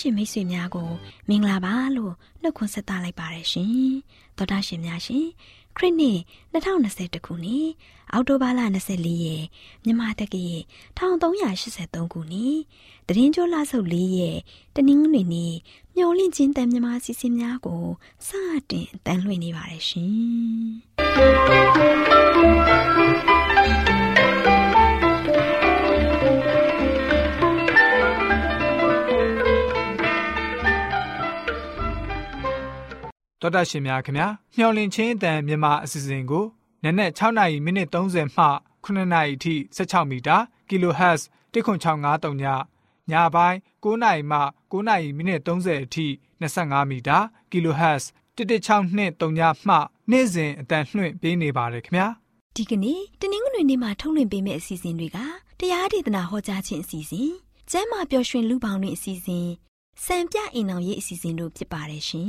ရှင်မိတ်ဆွေများကိုမင်္ဂလာပါလို့နှုတ်ခွန်းဆက်သလိုက်ပါတယ်ရှင်တော်တာရှင်များရှင်ခရစ်နှစ်2020ခုနှစ်အောက်တိုဘာလ24ရက်မြန်မာတက္ကရာ1383ခုနှစ်တရင်ကျော်လဆုပ်၄ရက်တနင်္ဂနွေနေ့မျော်လင့်ခြင်းတန်မြမာစီစဉ်များကိုစတင်တန်လွှင့်နေပါတယ်ရှင် တော်တာရှင်များခင်ဗျာမျော်လင့်ခြင်းအတန်မြန်မာအစီအစဉ်ကိုနနက်6နာရီမိနစ်30မှ9နာရီအထိ16မီတာ kHz 10653ညညပိုင်း9နာရီမှ9နာရီမိနစ်30အထိ25မီတာ kHz 11623ညမှနေ့စဉ်အတန်လှွင့်ပေးနေပါတယ်ခင်ဗျာဒီကနေ့တနင်္ဂနွေနေ့မှာထုတ်လွှင့်ပေးမယ့်အစီအစဉ်တွေကတရားဒေသနာဟောကြားခြင်းအစီအစဉ်ကျမ်းမာပျော်ရွှင်လူပေါင်းတွင်အစီအစဉ်စံပြအိမ်အောင်ရေးအစီအစဉ်တို့ဖြစ်ပါတယ်ရှင်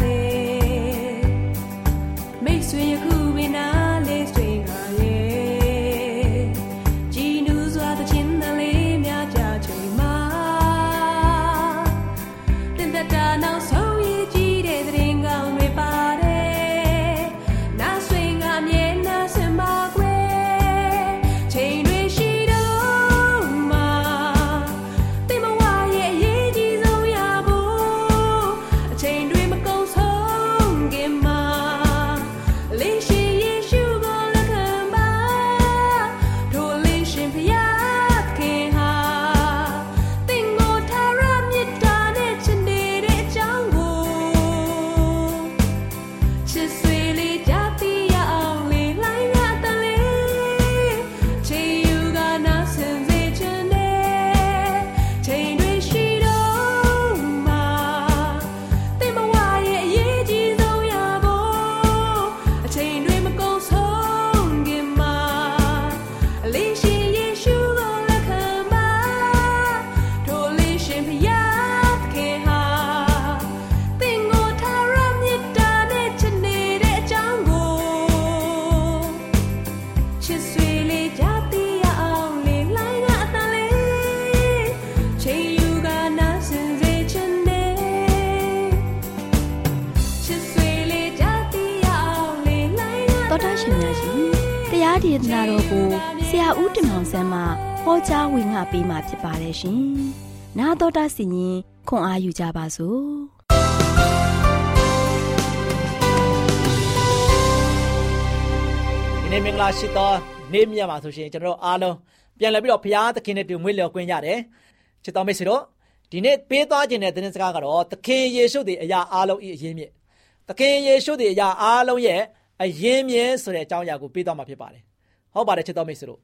ပေးมาဖြစ်ပါတယ်ရှင်။나တော်တာစီရင်ခွန်အားယူကြပါစို့။ နေ့မင်္ဂလာရှိသောနေ့မြတ်မှာဆိုရှင်ကျွန်တော်အားလုံးပြန်လည်ပြီးတော့ဘုရားသခင်နဲ့တူမွေးလျော်ခွင့်ရတယ်ချစ်တော်မိတ်ဆွေတို့ဒီနေ့ပေးသွားခြင်းတဲ့သတင်းစကားကတော့သခင်ယေရှုသည်အရာအားလုံးဤအရင်မြစ်သခင်ယေရှုသည်အရာအားလုံးရဲ့အရင်မြစ်ဆိုတဲ့အကြောင်းအရာကိုပေးသွားမှာဖြစ်ပါတယ်ဟုတ်ပါတယ်ချစ်တော်မိတ်ဆွေတို့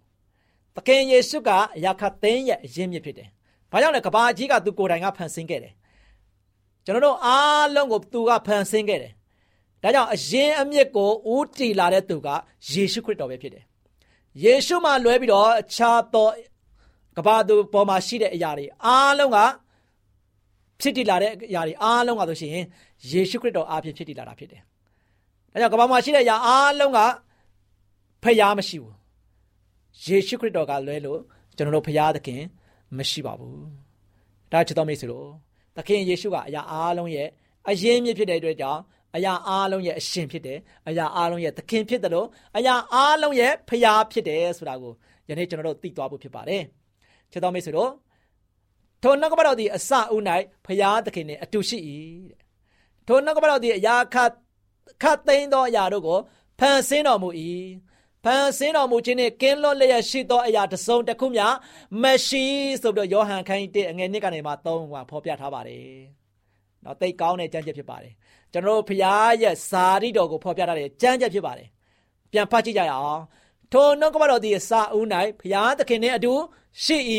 သခင်ယေရှုကအရာခတ်သိမ်းရဲ့အရင်မြစ်ဖြစ်တယ်ဘာကြောင့်လဲကဘာကြီးကသူကိုယ်တိုင်ကဖန်ဆင်းခဲ့တယ်ကျွန်တော်တို့အားလုံးကိုသူကဖန်ဆင်းခဲ့တယ်ဒါကြောင့်အရင်အမြစ်ကိုဦးတည်လာတဲ့သူကယေရှုခရစ်တော်ပဲဖြစ်တယ်။ယေရှုမှလွဲပြီးတော့အခြားသောကဘာသူပေါ်မှာရှိတဲ့အရာတွေအားလုံးကဖြစ်တည်လာတဲ့အရာတွေအားလုံးကဆိုရှင်ယေရှုခရစ်တော်အားဖြင့်ဖြစ်တည်လာတာဖြစ်တယ်။ဒါကြောင့်ကဘာမှာရှိတဲ့အရာအားလုံးကဖျားမရှိဘူး။ ယေရှုခရစ်တော်ကလွဲလို့ကျွန်တော်တို့ဖျားသခင်မရှိပါဘူး။ဒါချစ်တော်မိတ်ဆွေတို့သခင်ယေရှုကအရာအားလုံးရဲ့အရင်မြစ်ဖြစ်တဲ့အတွက်ကြောင့်အရာအားလုံးရဲ့အရှင်ဖြစ်တယ်အရာအားလုံးရဲ့သခင်ဖြစ်တယ်လို့အရာအားလုံးရဲ့ဖျားဖြစ်တယ်ဆိုတာကိုယနေ့ကျွန်တော်တို့သိသွားဖို့ဖြစ်ပါတယ်ချစ်တော်မိတ်ဆွေတို့ထိုနှုတ်ကပတော်သည်အစဦး၌ဖျားသခင်နှင့်အတူရှိ၏တဲ့ထိုနှုတ်ကပတော်သည်အရာခတ်ခတ်သိမ်းသောအရာတို့ကိုဖန်ဆင်းတော်မူ၏ ဖန်ဆင်းတော်မူခြင်းနှင့်ကင်းလွတ်လျက်ရှိသောအရာတစ်စုံတစ်ခုမျှမရှိဆိုပြီးတော့ယောဟန်ခန်းကြီး1အငယ်1ကနေမှ3ကဖော်ပြထားပါတယ်။နော်တိတ်ကောင်းတဲ့ကြံ့ချက်ဖြစ်ပါတယ်။ကျွန်တော်ဖရားရဲ့ဇာတိတော်ကိုဖော်ပြထားတဲ့ကြမ်းကြက်ဖြစ်ပါတယ်ပြန်ဖတ်ကြည့်ကြရအောင်ထိုနှုတ်ကပတ်တော်သည်စာဦး၌ဖရားသခင်နှင့်အတူရှိ၏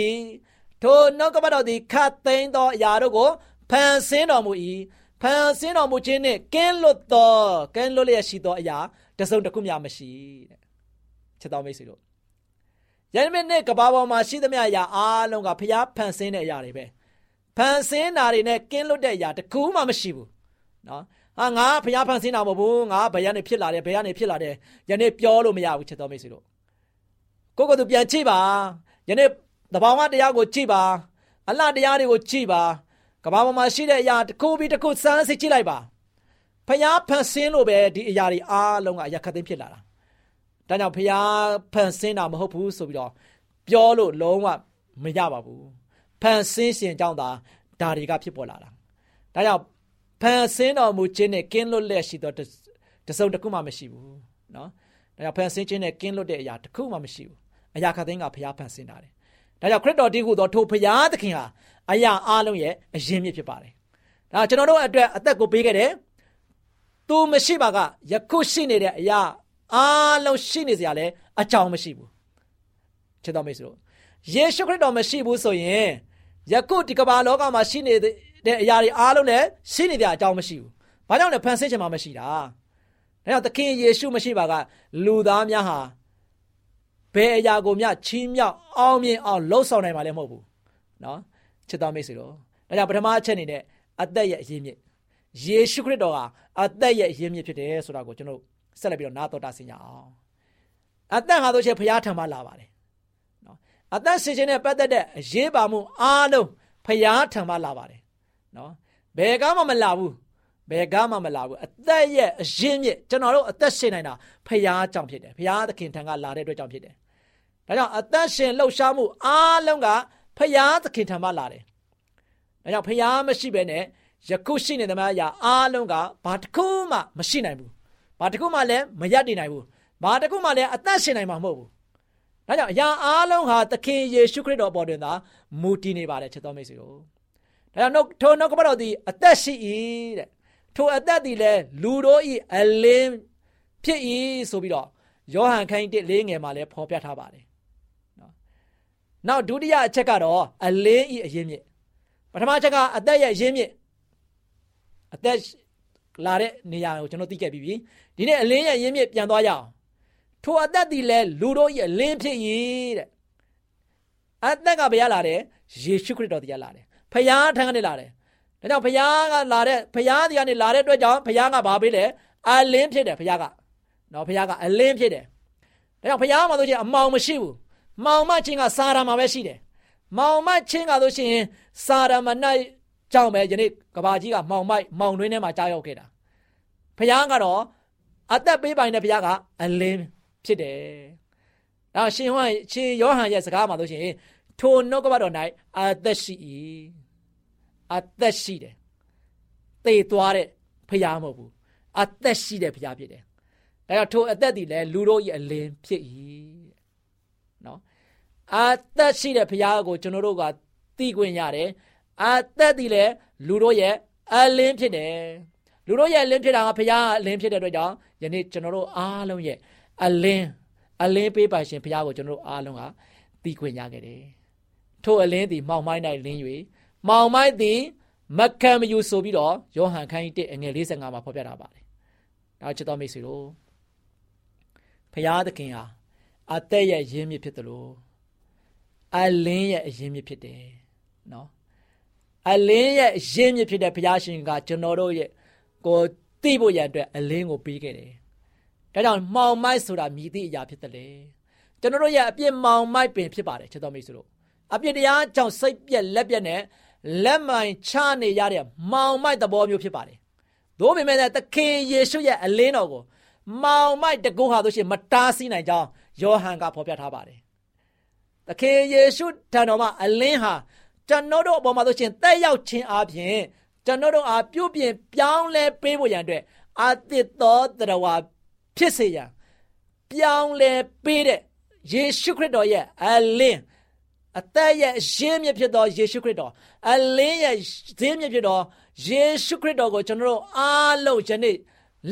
ထိုနှုတ်ကပတ်တော်သည်ခတ်သိမ်းသောအရာတို့ကိုဖန်ဆင်းတော်မူ၏ဖန်ဆင်းတော်မူခြင်းနှင့်ကင်းလွတ်သောကင်းလွတ်လျက်ရှိသောအရာတစုံတစ်ခုမျှမရှိတဲ့ ချက်တော်မိတ်ဆွေတို့ယနေ့နေ့ကဘာပေါ်မှာရှိသမျှအရာအားလုံးကဖျားဖန်ဆင်းတဲ့အရာတွေပဲဖန်ဆင်းတာတွေနဲ့ကင်းလွတ်တဲ့အရာတခုမှမရှိဘူးနော်ဟာငါဖျားဖန်ဆင်းတာမဟုတ်ဘူးငါဘယ်ကနေဖြစ်လာတယ်ဘယ်ကနေဖြစ်လာတယ်ယနေ့ပြောလို့မရဘူးချက်တော်မိတ်ဆွေတို့ကိုကိုသူပြန်ကြည့်ပါယနေ့တဘောင်ကတရားကိုကြည့်ပါအလှတရားတွေကိုကြည့်ပါကဘာပေါ်မှာရှိတဲ့အရာတစ်ခုပြီးတစ်ခုစမ်းစစ်ကြည့်လိုက်ပါဖျားဖန်ဆင်းလို့ပဲဒီအရာတွေအားလုံးကအရာခတ်သိမ်းဖြစ်လာတာ ဒါကြောင့်ဖျားဖန်ဆင်းတာမဟုတ်ဘူးဆိုပြီးတော့ပြောလို့လုံးဝမရပါဘူးဖန်ဆင်းရှင်ကြောင့်သာဒါတွေကဖြစ်ပေါ်လာတာဒါကြောင့်ဖန်ဆင်းတော်မူခြင်းနဲ့ကင်းလွတ်လျက်ရှိသောတစုံတစ်ခုမှမရှိဘူးနော်ဒါကြောင့်ဖန်ဆင်းခြင်းနဲ့ကင်းလွတ်တဲ့အရာတစ်ခုမှမရှိဘူးအရာခသိန်းကဘုရားဖန်ဆင်းတာတယ်ဒါကြောင့်ခရစ်တော်တည်းဟူသောထိုဘုရားသခင်ဟာအရာအလုံးရဲ့အရင်မြစ်ဖြစ်ပါတယ်ဒါကျွန်တော်တို့အတွက်အသက်ကိုပေးခဲ့တယ်သူမရှိပါကယခုရှိနေတဲ့အရာ အလုံးရှိနေစရာလဲအကြောင်းမရှိဘူးချစ်တော်မိတ်ဆွေတို့ယေရှုခရစ်တော်မရှိဘူးဆိုရင်ယခုဒီကမ္ဘာလောကမှာရှိနေတဲ့အရာတွေအားလုံးလည်းရှိနေတဲ့အကြောင်းမရှိဘူး။ဘာကြောင့်လဲဖန်ဆင်းခြင်းမှမရှိတာ။ဒါကြောင့်သခင်ယေရှုမရှိပါကလူသားများဟာဘယ်အရာကိုမျှချီးမြှောက်အောင်မြင်အောင်လှုပ်ဆောင်နိုင်မှာလည်းမဟုတ်ဘူး။နော်ချစ်တော်မိတ်ဆွေတို့။ဒါကြောင့်ပထမအချက်အနေနဲ့အသက်ရဲ့အရင်းမြစ်ယေရှုခရစ်တော်ကအသက်ရဲ့အရင်းမြစ်ဖြစ်တယ်ဆိုတာကိုကျွန်တော် ဆက်လက်ပြီးတော့နားတော်တာဆင်ကြအောင်။အသက်ဟာဆိုရှင်ဘုရားထံမှလာပါတယ်။နော်အသက်ရှင်ခြင်းနဲ့ပတ်သက်တဲ့အရေးပါမှုအားလုံးဘုရားထံမှလာပါတယ်နော်ဘယ်ကမှမလာဘူးဘယ်ကမှမလာဘူးအသက်ရဲ့အရင်းမြစ်ကျွန်တော်တို့အသက်ရှင်နိုင်တာဖရာကြောင့်ဖြစ်တယ်ဖရာသခင်ထံကလာတဲ့အတွက်ကြောင့်ဖြစ်တယ်ဒါကြောင့်အသက်ရှင်လှုပ်ရှားမှုအားလုံးကဖရာသခင်ထံမှလာတယ်ဒါကြောင့်ဖရာမရှိဘဲနဲ့ယခုရှိနေသမျှအရာအားလုံးကဘာတစ်ခုမှမရှိနိုင်ဘူး ဘာတစ်ခုမှလည်းမရတည်နိုင်ဘူးဘာတစ်ခုမှလည်းအသက်ရှင်နိုင်မှာမဟုတ်ဘူးဒါကြောင့်အရာအားလုံးဟာသခင်ယေရှုခရစ်တော်ပေါ်တွင်သာမူတည်နေပါတယ်ချစ်တော်မိတ်ဆွေတို့ဒါကြောင့်ထိုနှုတ်ကပတော်သည်အသက်ရှိ၏တဲ့ထိုအသက်သည်လည်းလူတို့၏အလင်းဖြစ်၏ဆိုပြီးတော့ယောဟန်ခန်းကြီး1လေးငယ်မှာလည်းဖော်ပြထားပါတယ်နော်နောက်ဒုတိယအချက်ကတော့အလင်း၏အရင်းမြစ်ပထမချက်ကအသက်ရဲ့အရင်းမြစ်အသက်လာတဲ့နေရာကိုကျွန်တော်သိခဲ့ပြီးပြီ ဒီနေ့အလင်းရဲ့အရင်းမြစ်ပြန်သွားရအောင်ထိုအသက်သည်လည်းလူတို့၏အလင်းဖြစ်၏တဲ့အသက်ကဘယ်ရလာတယ်ယေရှုခရစ်တော်တရားလာတယ်ဖယားထံကနေလာတယ်ဒါကြောင့်ဖယားကလာတဲ့ဖယားဒီကနေလာတဲ့အတွက်ကြောင့်ဖယားကဘာပေးလဲအလင်းဖြစ်တယ်ဖယားကနော်ဖယားကအလင်းဖြစ်တယ်ဒါကြောင့်ဖယားမှာဆိုရင်အမောင်မရှိဘူးမောင်မချင်းကစာရမှာပဲရှိတယ်မောင်မချင်းကဆိုရှင်စာရမ၌ကြောင့်ပဲယနေ့ကဘာကြီးကမောင်မိုက်မောင်တွင်းထဲမှာကြားရောက်ခဲ့တာဖယားကတော့ အသက်ပေးပိုင်တဲ့ဖယားကအလင်းဖြစ်တယ်ဒါရှင်ဟောရှင်ယောဟန်ရဲ့စကားမှာဆိုရှင်ထိုနှုတ်ကပတ်တော်၌အသက်ရှိ၏အသက်ရှိတယ်သေသွားတဲ့ဖရားမဟုတ်ဘူးအသက်ရှိတဲ့ဖရားဖြစ်တယ်ဒါကြောင့်ထိုအသက်သည်လည်းလူတို့၏အလင်းဖြစ်၏နော်အသက်ရှိတဲ့ဘုရားကိုကျွန်တော်တို့ကသိခွင့်ရတယ်အသက်သည်လည်းလူတို့ရဲ့အလင်းဖြစ်တယ် လူတို့ရဲ့အလင်းဖြစ်တာကဘုရားအလင်းဖြစ်တဲ့အတွက်ကြောင့်ယနေ့ကျွန်တော်တို့အားလုံးရဲ့အလင်းအလင်းပေးပါရှင်ဘုရားကိုကျွန်တော်တို့အားလုံးကသိခွင့်ရခဲ့တယ်ထိုအလင်းသည်မောင်မိုင်း၌လင်း၍မောင်မိုင်းသည်မခံမယူဆိုပြီးတော့ယောဟန်ခန်းကြီး1အငယ်45မှာဖော်ပြထားပါတယ်။ဒါချစ်တော်မိတ်ဆွေတို့ဖရာသခင်ဟာအသက်ရဲ့ရင်းမြစ်ဖြစ်တယ်လို့အလင်းရဲ့အရင်းမြစ်ဖြစ်တယ်နော်အလင်းရဲ့ရင်းမြစ်ဖြစ်တဲ့ဘုရားရှင်ကကျွန်တော်တို့ရဲ့ ကိုသိဖို့ရန်အတွက်အလင်းကိုပေးခဲ့တယ်။ဒါကြောင့်မှောင်မိုက်ဆိုတာမြည်သည့်အရာဖြစ်တယ်လေ။ကျွန်တော်တို့ရဲ့အပြစ်မှောင်မိုက်ပင်ဖြစ်ပါတယ်ချစ်တော်မိတ်ဆွေတို့။အပြစ်တရားကြောင့်စိတ်ပြက်လက်ပြက်နဲ့လက်မိုင်ချနေရတဲ့မောင်မိုက်သဘောမျိုးဖြစ်ပါတယ်။သို့ပေမဲ့သခင်ယေရှုရဲ့အလင်းတော်ကိုမောင်မိုက်တကူဟာဆိုရှင်မတားဆီးနိုင်ကြောင်းယောဟန်ကဖော်ပြထားပါတယ်။သခင်ယေရှုထံတော်မှာအလင်းဟာကျွန်တော်တို့အပေါ်မှာဆိုရှင်တက်ရောက်ခြင်းအပြင် ကျွန်တော်တို့အားပြုပြင်ပြောင်းလဲပေးဖို့ရန်အတွက်အာသစ်သောတရားဖြစ်စေရန်ပြောင်းလဲပေးတဲ့ယေရှုခရစ်တော်ရဲ့အလင်းအသက်ရဲ့ရင်းမြစ်ဖြစ်သောယေရှုခရစ်တော်အလင်းရဲ့ရင်းမြစ်ဖြစ်သောယေရှုခရစ်တော်ကိုကျွန်တော်တို့အားလုံးယနေ့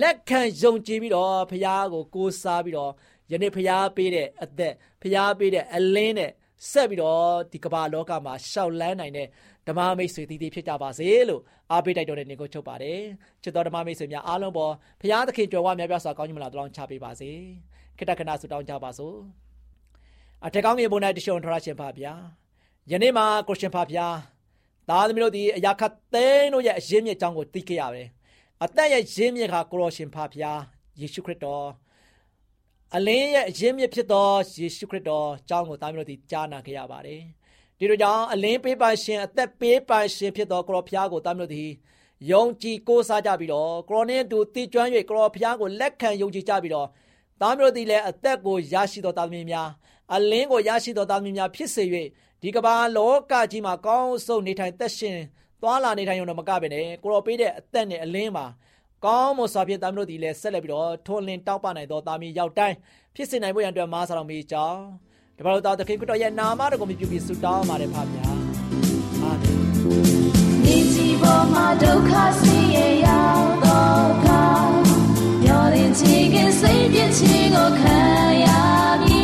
လက်ခံယုံကြည်ပြီးတော့ဖခင်ကိုကိုးစားပြီးတော့ယနေ့ဖခင်ပေးတဲ့အသက်ဖခင်ပေးတဲ့အလင်းနဲ့ ဆက်ပြီးတော့ဒီကမ္ဘာလောကမှာရှောက်လန်းနိုင်တဲ့ဓမ္မမိတ်ဆွေတည်တည်ဖြစ်ကြပါစေလို့အားပေးတိုက်တော်တဲ့နေကိုချုပ်ပါတယ်ချစ်တော်ဓမ္မမိတ်ဆွေများအားလုံးပေါ်ဖခင်သခင်ကြွယ်ဝများပြားစွာကောင်းကြီးမလားတောင်းချပေးပါစေခိတ္တခဏဆုတောင်းကြပါစို့အထက်ကောင်းငယ်ပေါ်၌တရှုံထရရှင်ပါဗျာယနေ့မှာကိုရှင်ပါဗျာသားသမီးတို့ဒီအရာခတ်သိန်းတို့ရဲ့အရင်းမြစ်အကြောင်းကိုသိခဲ့ရတယ်အသက်ရဲ့ရင်းမြစ်ကကိုရောရှင်ပါဗျာယေရှုခရစ်တော် အလင်းရဲ့အရင်းမြစ်ဖြစ်သောယေရှုခရစ်တော်အကြောင်းကိုသားမျိုးတို့ဒီကြားနာခဲ့ရပါတယ်။ဒီလိုကြောင့်အလင်းပေးပါရှင်အသက်ပေးပါရှင်ဖြစ်သောကိုရောဖျားကိုသားမျိုးတို့ဒီယုံကြည်ကိုးစားကြပြီးတော့ကိုရောနဲ့တူတည်ကျွမ်း၍ကိုရောဖျားကိုလက်ခံယုံကြည်ကြပြီးတော့သားမျိုးတို့ဒီလည်းအသက်ကိုရရှိသောသားသမီးများအလင်းကိုရရှိသောသားသမီးများဖြစ်စေ၍ဒီကမ္ဘာလောကကြီးမှာကောင်းဆုံးနေထိုင်သက်ရှင်သွားလာနေထိုင်ရုံတော့မကပဲနဲ့ကိုရောပေးတဲ့အသက်နဲ့အလင်းမှာ ကောင်းမွန်စွာဖြင့်သားမျိုးတို့ဒီလည်းဆက်လက်ပြီးတော့ထွန်လင်းတောက်ပနိုင်သောသားမီးရောက်တိုင်းဖြစ်စေနိုင်ဖို့ရန်အတွက်မားဆောင်မိကြောင်းတပါတော်သားသခင်ခရစ်တော်ရဲ့နာမတော်ကိုမြှုပ်ပြီးဆုတောင်းပါတယ်ဖပါဗျာအာမင်ဒီစီပေါ်မှာဒုက္ခဆင်းရဲရောက်တော့ခါမျောလင်းချီကစိတ်ပြည့်ချီကိုခံရမ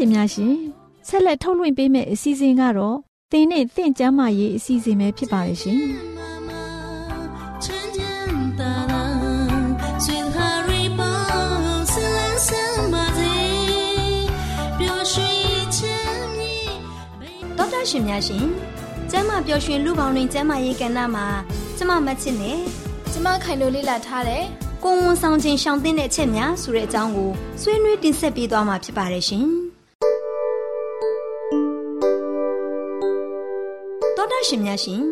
ရှင်များရှင်ဆက်လက်ထုတ်လွှင့်ပေးမယ့်အစီအစဉ်ကတော့သင်နဲ့သင်ကျမ်းမာရေးအစီအစဉ်ပဲဖြစ်ပါရဲ့ရှင်ဒေါက်တာရှင်များရှင်ကျမ်းမာပျော်ရွှင်လူပေါင်းတွင်ကျမ်းမာရေးကဏ္ဍမှာကျမမချစ်နဲ့ကျမခိုင်လိုလေးလာထားတယ်ကိုဝန်ဆောင်ခြင်းရှောင်သင့်တဲ့အချက်များဆိုတဲ့အကြောင်းကိုဆွေးနွေးတင်ဆက်ပေးသွားမှာဖြစ်ပါတယ်ရှင်။ ရှင်များရှင်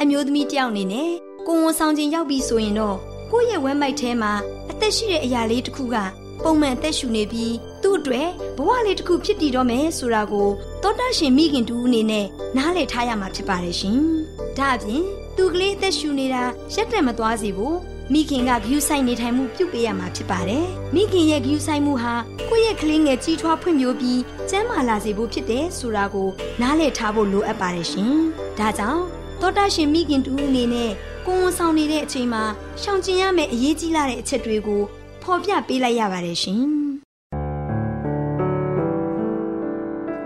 အမျိုးသမီးတယောက်အနေနဲ့ကိုဝန်ဆောင်ခြင်းရောက်ပြီဆိုရင်တော့ကိုယ့်ရဲ့ဝမ်းမိုက်ထဲမှာအသက်ရှိတဲ့အရာလေးတစ်ခုကပုံမှန်အသက်ရှူနေပြီးသူ့အတွက်ဘဝလေးတစ်ခုဖြစ်တည်တော့မယ်ဆိုတာကိုသောတာရှင်မိခင်တူအနေနဲ့နားလည်ထားရမှာဖြစ်ပါတယ်ရှင်။ဒါအပြင်သူကလေးအသက်ရှူနေတာရက်တက်မသွားစေဖို့ မိခင်ကဂယူဆိုင်နေထိုင်မှုပြုပေးရမှာဖြစ်ပါတယ်။မိခင်ရဲ့ဂယူဆိုင်မှုဟာကိုယ့်ရဲ့ကလေးငယ်ကြီးထွားဖွံ့ဖြိုးပြီးကျန်းမာလာစေဖို့ဖြစ်တယ်ဆိုတာကိုနားလည်ထားဖို့လိုအပ်ပါတယ်ရှင်။ဒါကြောင့်သောတာရှင်မိခင်တူအနေနဲ့ကိုယ်ဝန်ဆောင်နေတဲ့အချိန်မှာရှောင်ကျဉ်ရမယ့်အရေးကြီးလာတဲ့အချက်တွေကိုဖော်ပြပေးလိုက်ရပါတယ်ရှင်။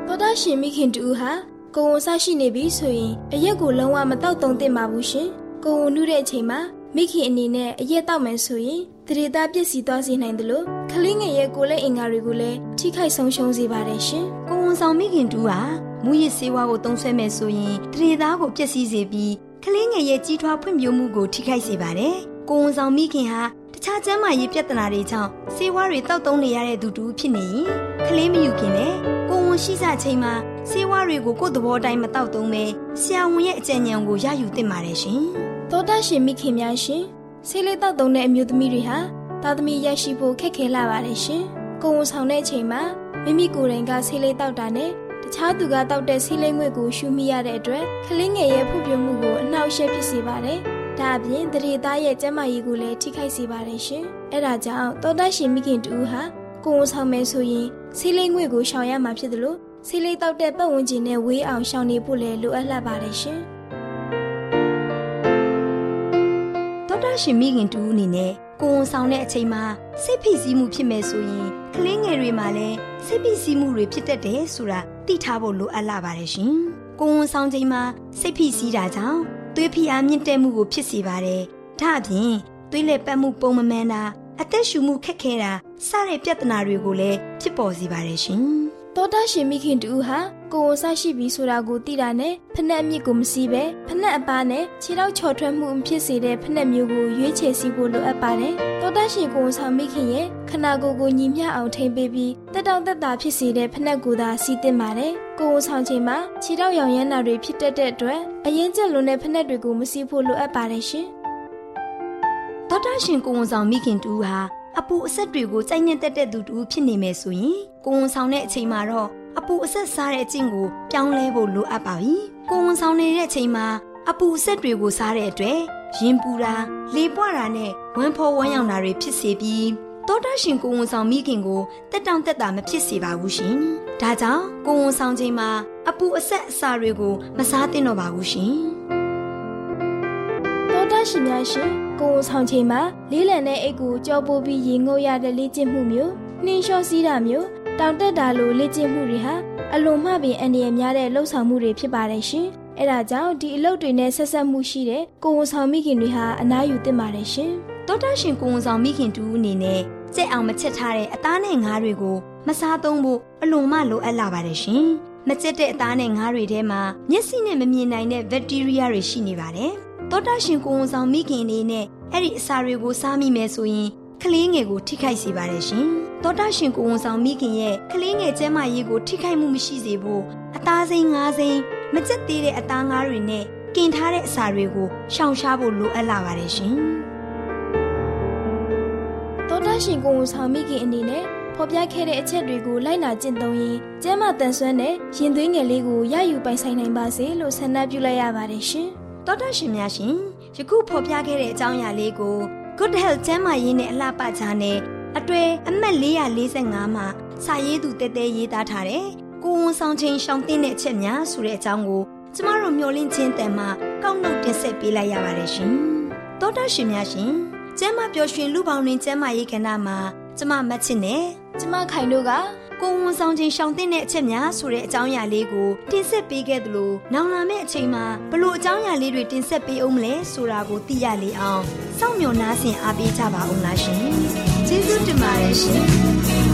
သောတာရှင်မိခင်တူဟာကိုယ်ဝန်ဆရှိနေပြီဆိုရင်အရက်ကိုလုံးဝမတောက်သုံးသင့်ပါဘူးရှင်။ကိုယ်ဝန်နှုတဲ့အချိန်မှာ မိခင်အနေနဲ့အရက်တောက်မယ်ဆိုရင်တရေသားပြည့်စည်သွားစေနိုင်တယ်လို့ကလေးငယ်ရဲ့ကိုယ်လက်အင်္ဂါတွေကိုလည်းထိခိုက်ဆုံးရှုံးစေပါတယ်ရှင်။ကိုဝန်ဆောင်မိခင်တူဟာမူရစ်ဆေးဝါးကိုသုံးဆွဲမယ်ဆိုရင်တရေသားကိုပျက်စီးစေပြီးကလေးငယ်ရဲ့ကြီးထွားဖွံ့ဖြိုးမှုကိုထိခိုက်စေပါတယ်။ကိုဝန်ဆောင်မိခင်ဟာတခြားကျန်းမာရေးပြဿနာတွေကြောင့်ဆေးဝါးတွေတောက်သုံးနေရတဲ့သူတူဖြစ်နေရင်ကလေးမယူခင်နဲ့ကိုဝန်ရှိစချိန်မှာဆေးဝါးတွေကိုကိုယ့်သဘောတိုင်းမတောက်သုံးပဲဆရာဝန်ရဲ့အကြံဉာဏ်ကိုရယူသင့်ပါတယ်ရှင်။ သောတာရှင်မိခင်များရှင်ဆေးလေးတောက်သုံးတဲ့အမျိုးသမီးတွေဟာသားသမီးရရှိဖို့ခက်ခဲလာပါတယ်ရှင်။ကိုယ်ဝန်ဆောင်တဲ့အချိန်မှာမိမိကိုယ်တိုင်ကဆေးလေးတောက်တာနဲ့တခြားသူကတောက်တဲ့ဆေးလေးငွေ့ကိုရှူမိရတဲ့အတွက်ကလေးငယ်ရဲ့ဖွံ့ဖြိုးမှုကိုအနှောက်အယှက်ဖြစ်စေပါတယ်။ဒါအပြင်တရေသားရဲ့ကျန်းမာရေးကိုလည်းထိခိုက်စေပါတယ်ရှင်။အဲဒါကြောင့်သောတာရှင်မိခင်တူဟာကိုယ်ဝန်ဆောင်မယ်ဆိုရင်ဆေးလေးငွေ့ကိုရှောင်ရမှာဖြစ်တယ်လို့ဆေးလေးတောက်တဲ့ပတ်ဝန်းကျင်နဲ့ဝေးအောင်ရှောင်နေဖို့လည်းလိုအပ်လာပါတယ်ရှင်။ တာရှင်မိခင်တူအနေနဲ့ကိုဝန်ဆောင်တဲ့အချိန်မှာစိတ်ဖိစီးမှုဖြစ်မယ်ဆိုရင်ကလေးငယ်တွေမှာလည်းစိတ်ဖိစီးမှုတွေဖြစ်တတ်တယ်ဆိုတာသိထားဖို့လိုအပ်လာပါတယ်ရှင်။ကိုဝန်ဆောင်ချိန်မှာစိတ်ဖိစီးတာကြောင့်သွေးဖိအားမြင့်တက်မှုကိုဖြစ်စေပါတယ်။ဒါအပြင်သွေးလက်ပတ်မှုပုံမမှန်တာအသက်ရှူမှုခက်ခဲတာစတဲ့ပြဿနာတွေကိုလည်းဖြစ်ပေါ်စေပါတယ်ရှင်။ သောတာရှင်မိခင်တူဟာကိုယ်ဝန်ဆရှိပြီဆိုတာကိုသိတာနဲ့ဖက်နှက်အမြင့်ကိုမစီးပဲဖက်နှက်အပားနဲ့ခြေထောက်ချော်ထွက်မှုအဖြစ်စေတဲ့ဖက်နှက်မျိုးကိုရွေးချယ်စီဖို့လိုအပ်ပါတယ်။သောတာရှင်ကိုယ်ဝန်ဆောင်မိခင်ရဲ့ခနာကိုယ်ကိုညီမျှအောင်ထိမ့်ပေးပြီးတက်တောင့်တက်တာဖြစ်စေတဲ့ဖက်နှက်ကိုသာစီးတင်ပါတယ်။ကိုယ်ဝန်ဆောင်ချိန်မှာခြေထောက်ရောင်ရမ်းတာတွေဖြစ်တတ်တဲ့အတွက်အရင်ကျက်လွန်တဲ့ဖက်နှက်တွေကိုမစီးဖို့လိုအပ်ပါတယ်ရှင်။ဒေါက်တာရှင်ကိုဝန်ဆောင်မိခင်တူဟာအပူအဆက်တွေကိုစိုက်ညက်တက်တဲ့သူတူဖြစ်နေမယ်ဆိုရင် ကိုဝန်ဆောင်တဲ့အချိန်မှာတော့အပူအဆက်စားတဲ့အကျင့်ကိုပြောင်းလဲဖို့လိုအပ်ပါပြီ။ကိုဝန်ဆောင်နေတဲ့အချိန်မှာအပူအဆက်တွေကိုစားတဲ့အတွက်ရင်ပူတာလေပွားတာနဲ့ဝမ်းဖောဝမ်းယောင်တာတွေဖြစ်စေပြီးဒေါက်တာရှင်ကိုဝန်ဆောင်မိခင်ကိုတက်တောင့်တက်တာမဖြစ်စေပါဘူးရှင်။ဒါကြောင့်ကိုဝန်ဆောင်ချိန်မှာအပူအဆက်အစာတွေကိုမစားသင့်တော့ပါဘူးရှင်။သောတာရှင်များရှင်ကိုယ်ဝန်ဆောင်ချိန်မှာလေးလံတဲ့အိတ်ကိုကြောပိုးပြီးရေငုပ်ရတဲ့လေ့ကျင့်မှုမျိုးနှင်းလျှောစီးတာမျိုး တောင်တက်တာလိုလေ့ကျင့်မှုတွေဟာအလွန်မှပင်အန္တရာယ်များတဲ့လှုပ်ဆောင်မှုတွေဖြစ်ပါတယ်ရှင်။အဲဒါကြောင့်ဒီအလုပ်တွေနဲ့ဆက်ဆက်မှုရှိတဲ့ကိုယ်ဝန်ဆောင်မိခင်တွေဟာအနားယူသင့်ပါတယ်ရှင်တောတာရှင်ကိုဝန်ဆောင်မိခင်တူအနေနဲ့ကြက်အောင်မချက်ထားတဲ့အသားနဲ့ငါးတွေကိုမစားသုံးဖို့အလွန်မှလိုအပ်လာပါတယ်ရှင်။မကြက်တဲ့အသားနဲ့ငါးတွေထဲမှာမျက်စိနဲ့မမြင်နိုင်တဲ့ဘက်တီးရီးယားတွေရှိနေပါတယ်။တောတာရှင်ကိုဝန်ဆောင်မိခင်အနေနဲ့အဲ့ဒီအစာတွေကိုစားမိမယ်ဆိုရင် ကလေးငယ်ကိုထိခိုက်စေပါတယ်ရှင်။တောတာရှင်ကိုဝန်ဆောင်မိခင်ရဲ့ကလေးငယ်ကျန်းမာရေးကိုထိခိုက်မှုမရှိစေဖို့အသားစိမ်းငါးစိမ်းမကြက်သေးတဲ့အသားငါးတွေနဲ့ကင်ထားတဲ့အစာတွေကိုရှောင်ရှားဖို့လိုအပ်လာပါတယ်ရှင်။။သောတာရှင်ကိုယ်ဝန်ဆောင်မိခင်အနေနဲ့ဖော်ပြခဲ့တဲ့အချက်တွေကိုလိုက်နာကျင့်သုံးရင်ကျမ်းမာတန်ဆွမ်းတဲ့ရင်သွေးငယ်လေးကိုရယူပိုင်ဆိုင်နိုင်ပါစေလို့ဆန္ဒပြုလိုက်ရပါတယ်ရှင်။တောတာရှင်များရှင်ယခုဖော်ပြခဲ့တဲ့အကြောင်းအရာလေးကို Good Health ကျန်းမာရေးနဲ့အလှပချာနဲ့အတွေ့အမှတ်445မှာစာရေးသူတဲတဲရေးသားထားတဲ့ကိုဝန်ဆောင်ချင်းရှောင်းတင်းတဲ့အချက်များဆိုတဲ့အကြောင်းကိုကျမတို့မျှဝင့်ချင်းတန်မှာကောက်နှုတ်တင်ဆက်ပေးလိုက်ရပါတယ်ရှင်။တောတာရှင်များရှင်ကျမ်းမာပျော်ရွှင်လူပေါင်းတွင်ကျမ်းမာရေးကဏ္ဍမှာကျမမတ်ချစ်နဲ့ကျမခိုင်တို့က ကိုဝန်ဆောင်ချင်းရှောင်တင်တဲ့အချက်များဆိုတဲ့အကြောင်းအရာလေးကိုတင်ဆက်ပေးခဲ့သလိုနောင်လာမယ့်အချိန်မှာဘလို့အကြောင်းအရာလေးတွေတင်ဆက်ပေးအောင်မလဲဆိုတာကိုသိရလေအောင်စောင့်မျှော်နားဆင်အားပေးကြပါအောင်လားရှင်ကျေးဇူးတင်ပါတယ်ရှင်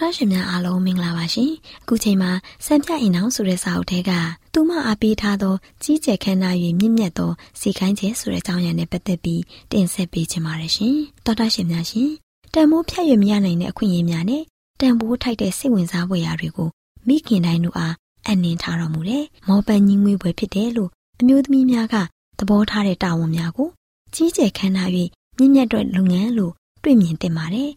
တော်တာရှင်များအားလုံးမင်္ဂလာပါရှင်အခုချိန်မှာစံပြအိမ်အောင်ဆိုတဲ့စာအုပ်ထဲကသူမအားပေးထားသောကြီးကျယ်ခမ်းနား၍မြင့်မြတ်သောစီခိုင်းခြင်းဆိုတဲ့အကြောင်းအရာနဲ့ပတ်သက်ပြီးတင်ဆက်ပေးချင်ပါတယ်ရှင်တော်တာရှင်များရှင်တန်မိုးဖြတ်ရမရနိုင်တဲ့အခွင့်အရေးများနဲ့တန်ဖိုးထိုက်တဲ့စိတ်ဝင်စားဖွယ်ရာတွေကိုမိခင်တိုင်းတို့အားအနှင်ထားတော်မူတဲ့မောပန်းကြီးငွေပွဲဖြစ်တယ်လို့အမျိုးသမီးများကသဘောထားတဲ့တာဝန်များကိုကြီးကျယ်ခမ်းနား၍မြင့်မြတ်တဲ့လုပ်ငန်းလို့တွေ့မြင်တင်ပါတယ်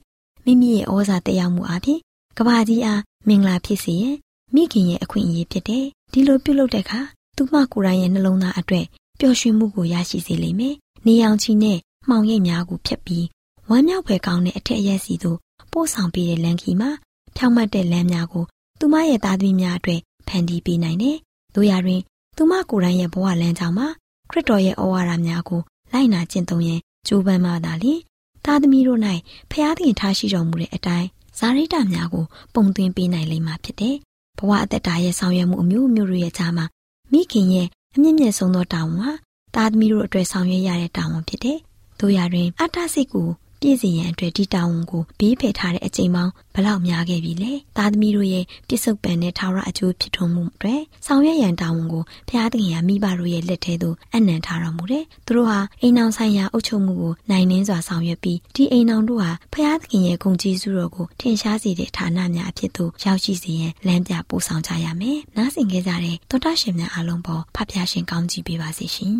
မိမိရဲ့ဩဇာတက်ရောက်မှုအပြင် ကဘာကြီးအားမင်္ဂလာဖြစ်စေရင်မိခင်ရဲ့အခွင့်အရေးဖြစ်တယ်ဒီလိုပြုလုပ်တဲ့အခါသူမကိုယ်တိုင်ရဲ့နှလုံးသားအတွက်ပျော်ရွှင်မှုကိုရရှိစေလိမ့်မယ်နေအောင်ချီနဲ့မှောင်ရိပ်များကိုဖျက်ပြီးဝမ်းမြောက်ဖွယ်ကောင်းတဲ့အထက်အရက်စီသို့ပို့ဆောင်ပေးတဲ့လမ်းခီမှာဖြောင့်မတ်တဲ့လမ်းများကိုသူမရဲ့သားသမီးများအတွက်ဖန်တီးပေးနိုင်တယ်။တို့ရတွင်သူမကိုယ်တိုင်ရဲ့ဘဝလမ်းကြောင်းမှာခရစ်တော်ရဲ့ဩဝါဒများကိုလိုက်နာကျင့်သုံးရန်ကြိုးပမ်းမှသာလျှင်သားသမီးတို့၌ဖျားသခင်ထားရှိတော်မူတဲ့အတိုင်း ဇာရိတများကိုပုံသွင်းပေးနိုင်လိမ့်မှာဖြစ်တယ်။ဘဝအသက်တာရဲ့ဆောင်ရွက်မှုအမျိုးမျိုးတွေရဲ့ကြားမှာမိခင်ရဲ့အမြင့်မြတ်ဆုံးသောတာဝန်ဟာသားသမီးတို့အတွက်ဆောင်ရွက်ရတဲ့တာဝန်ဖြစ်တယ်။တို့ရတွင်အတ္တစိတ်ကို ပြည့်စည်ရန်အတွက်ဒီတာဝန်ကိုဘေးဖယ်ထားတဲ့အချိန်ပေါင်းဘလောက်များခဲ့ပြီလဲသားသမီးတို့ရဲ့ပြစ်စုံပန်တဲ့ထာဝရအကျိုးဖြစ်ထွန်းမှုအတွက်ဆောင်ရွက်ရန်တာဝန်ကိုဘုရားသခင်ကမိဘတို့ရဲ့လက်ထဲသို့အနံထားတော်မူတယ်သူတို့ဟာအိမ်အောင်ဆိုင်ရာအုပ်ချုပ်မှုကိုနိုင်နှင်းစွာဆောင်ရွက်ပြီးဒီအိမ်အောင်တို့ဟာဘုရားသခင်ရဲ့ဂုဏ်ကျေးဇူးတော်ကိုထင်ရှားစေတဲ့ဌာနများအဖြစ်သို့ရောက်ရှိစေရန်လမ်းပြပို့ဆောင်ကြရမယ်နားဆင်ကြကြတဲ့သောတာရှင်များအားလုံးပေါ်ဖဖျားရှင်ကောင်းချီးပေးပါစေရှင်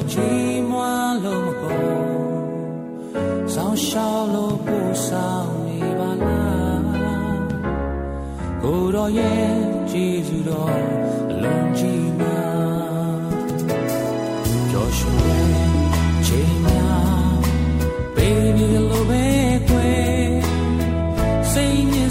တော်ချီးမွမ်းလို့မကုန်ဆောင်းရှောက်လို့ပို့ဆောင်နေပါလားကိုယ်တော်ရဲ့ဂျေဇုတော်အလုံးကြီးများကြော်ရွှင်ချိန်များ baby လိုပဲကွယ်စိတ်ညစ်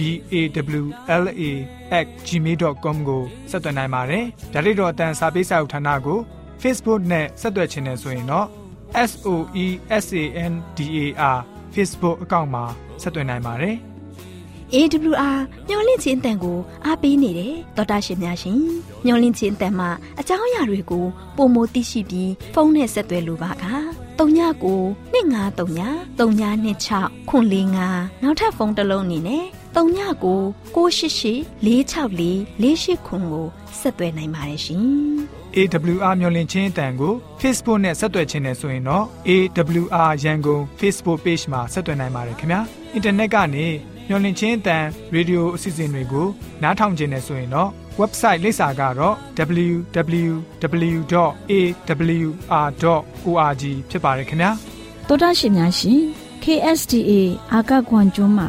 B A W L A @gmail.com ကိုဆက်သွင်းနိုင်ပါတယ်။ဒါ့အပြင်အတန်းစာပေးစာဥထာဏာကို Facebook နဲ့ဆက်သွယ်ခြင်းနဲ့ဆိုရင်တော့ SOE SANDAR Facebook အကောင့်မှာဆက်သွင်းနိုင်ပါတယ်။ AWR မျော်လင့်ခြင်းအတန်ကိုအားပေးနေတယ်တော်တာရှင်များရှင်မျော်လင့်ခြင်းအတန်မှာအကြောင်းအရာတွေကိုပုံမသိရှိပြီးဖုန်းနဲ့ဆက်သွယ်လိုပါက39 2939 3926ခွန်45နောက်ထပ်ဖုန်းတစ်လုံးအနေနဲ့ 39 688 464 48ခွန်ကိုဆက်သွယ်နိုင်ပါတယ်ရှင် AWR မျော်လင့်ခြင်းအတန်ကို Facebook နဲ့ဆက်သွယ်ခြင်းနဲ့ဆိုရင်တော့ AWR ရန်ကုန် Facebook Page မှာဆက်သွယ်နိုင်ပါတယ်ခင်ဗျာအင်တာနက်ကနေမျော်လင့်ခြင်းအတန်ရေဒီယိုအစီအစဉ်တွေကိုနားထောင်ခြင်းနဲ့ဆိုရင်တော့ website လိပ်စာကတော့ www.awr.org ဖြစ်ပါတယ်ခင်ဗျာတောတာရှင်များရှင် KSTA အာကခွန်ကျွန်းမှာ